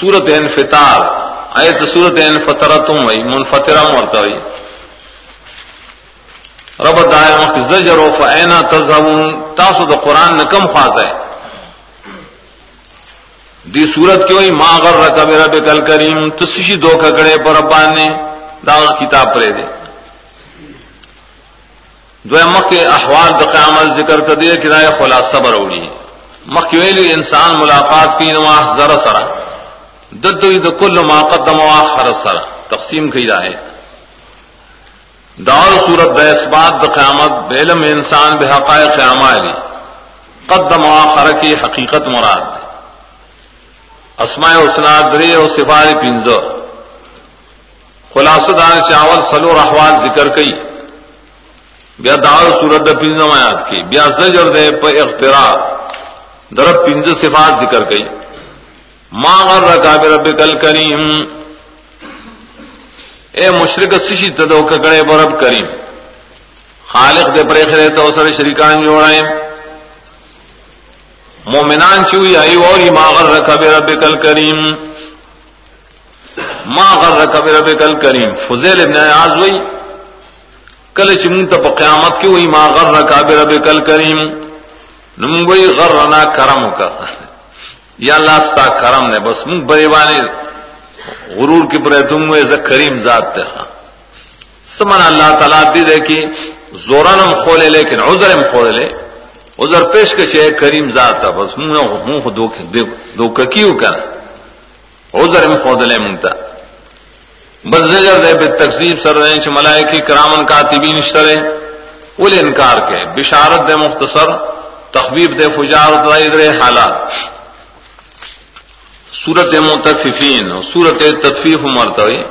سورت انفطار، آیت سورت انفطرتم وی، منفطرم ورتا وی. رب دائم زجر و فعینا تذہبون تاسو دا قرآن نکم خواز ہے دی. صورت کی ہوئی ماں غر رکھا میرا بے کل کریم تسشی دو ککڑے پر ابان نے داغ کتاب پڑے دے دو مخ کے احوال د قیامت ذکر کر دیا کہ رائے خلاصہ بروڑی مخ کی انسان ملاقات کی نما ذرا سرا دد کل ما قدم خر سرا تقسیم کی رائے دور صورت بیس بات د قیامت بیلم انسان بے حقائق قیام علی قدم خر کی حقیقت مراد اسماء اسناد درے اور سفار پنزو خلاصہ دان چاول سلو احوال ذکر کئی بیا دار سورت پنجم آیات کی بیا زجر دے پہ اختراع درب پنج صفات ذکر گئی ماں غر رکا رب کل کریم اے مشرق سشی تدو ککڑے برب کریم؟ خالق دے پریخ رہے تو سر شریکان جوڑائیں مومنان چوئی آئی اور ہی ماں غر رکھا رب کل کریم ماں غر رکھا رب کل کریم فضیل ابن آز ہوئی کل چمن تب قیامت کی وہی ماں غر رکھا بے رب کل کریم نمبئی غر رنا کرم کا یا اللہ ستا کرم نے، بس منگ بڑے بانے غرور کی برے تم کریم ذات تے ہاں۔ سمن اللہ تعالیٰ بھی دیکھی زورانم کھولے لیکن ادھر کھولے لے۔ ادھر پیش کے چاہے کریم ذات تھا بس منہ دو کیوں کر؟ ادھر کھود لے منگتا بزجر دے، بے تقسیب سر رہے چ ملائکی کرامن کاتبین اشترے اول انکار کے، بشارت دے مختصر تخبیب دے فجارت دے حالات۔ سورت متففین سورت تطفیف مرتوی